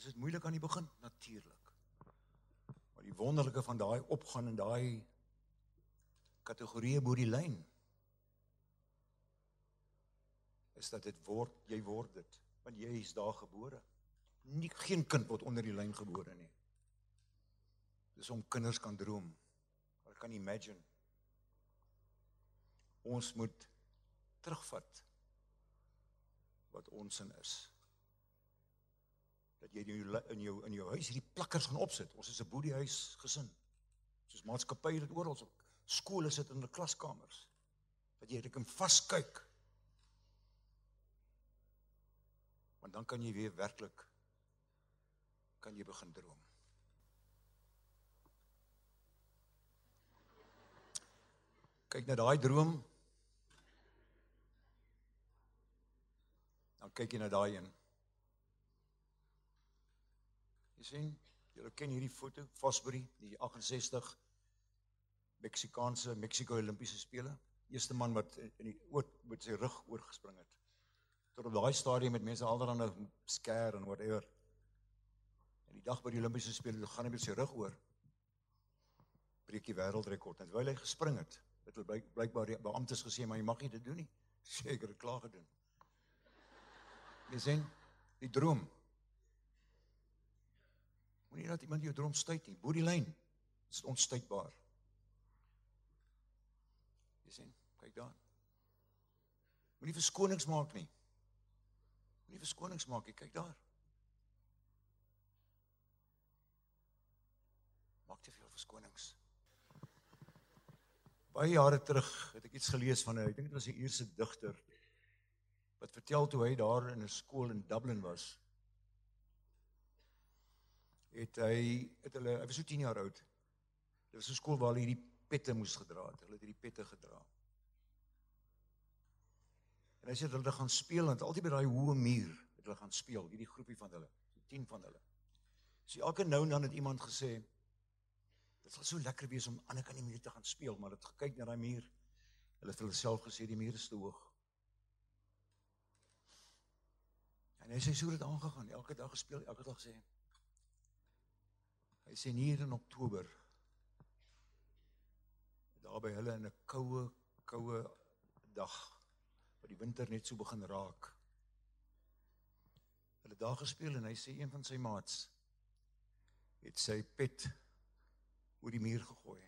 is dit moeilik aan die begin natuurlik. Maar die wonderlike van daai opgaan in daai kategorieë bo die lyn is dat dit word jy word dit want jy is daar gebore. Nie geen kind word onder die lyn gebore nie. Dis om kinders kan droom. Ek kan imagine. Ons moet terugvat wat ons in is dat jy in jou in jou in jou huis hierdie plakkers gaan opsit. Ons is 'n boediehuis gesin. Soos maatskappye dit oral op skole sit in hulle klaskamers. Dat jy dit kan vaskyk. Want dan kan jy weer werklik kan jy begin droom. Kyk na daai droom. Dan kyk jy na daai een. Jy sien, julle ken hierdie foto, Fosbury, die 68 Meksikaanse Mexico Olimpiese spele. Eerste man wat in die oot met sy rug oorgespring het. Tot op daai stadium met mense alderhande skare en whatever. En die dag by die Olimpiese spele gaan hy met sy rug oor. Breek die wêreldrekord. En terwyl hy gespring het, het hulle blykbaar die beamptes gesê maar jy mag nie dit doen nie. Seker klaar gedoen. Jy sien, die droom Moenie dat iemand jou droom stuit nie. Bo die lyn is onstuitbaar. Jy sien, kyk daar. Moenie verskonings maak nie. Moenie verskonings maak nie. Kyk daar. Maak te veel verskonings. Baie jare terug het ek iets gelees van 'n, ek dink dit was 'n Ierse digter wat vertel toe hy daar in 'n skool in Dublin was het hy het hulle hy was so 10 jaar oud. Dit was 'n skool waar hulle hierdie pette moes gedra het. Hulle het hierdie pette gedra. En hy sê hulle het gaan speel want altyd by daai hoë muur het hulle gaan speel, hierdie groepie van hulle, so 10 van hulle. So elke nou en dan het iemand gesê dit sal so lekker wees om aan 'n kant die muur te gaan speel, maar dit gekyk na daai muur. Hulle het hulle self gesê die muur is te hoog. En hy sê so het dit aangegaan, elke dag gespeel, elke dag gesê Hy sê hier in Oktober daar by hulle in 'n koue koue dag wat die winter net so begin raak. Hulle daar gespeel en hy sê een van sy maats het sy pet oor die muur gegooi.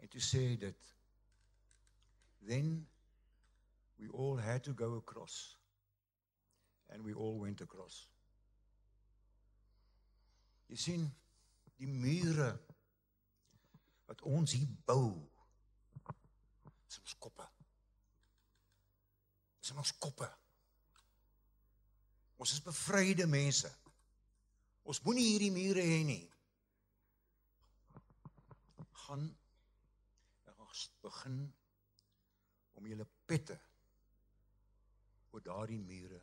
En toe sê dit then we all had to go across and we all went across. Jy sien die mure wat ons hier bou. Dis ons koppe. Dis ons koppe. Ons is bevryde mense. Ons moenie hierdie mure hê nie. Gaan ons begin om julle pette oor daardie mure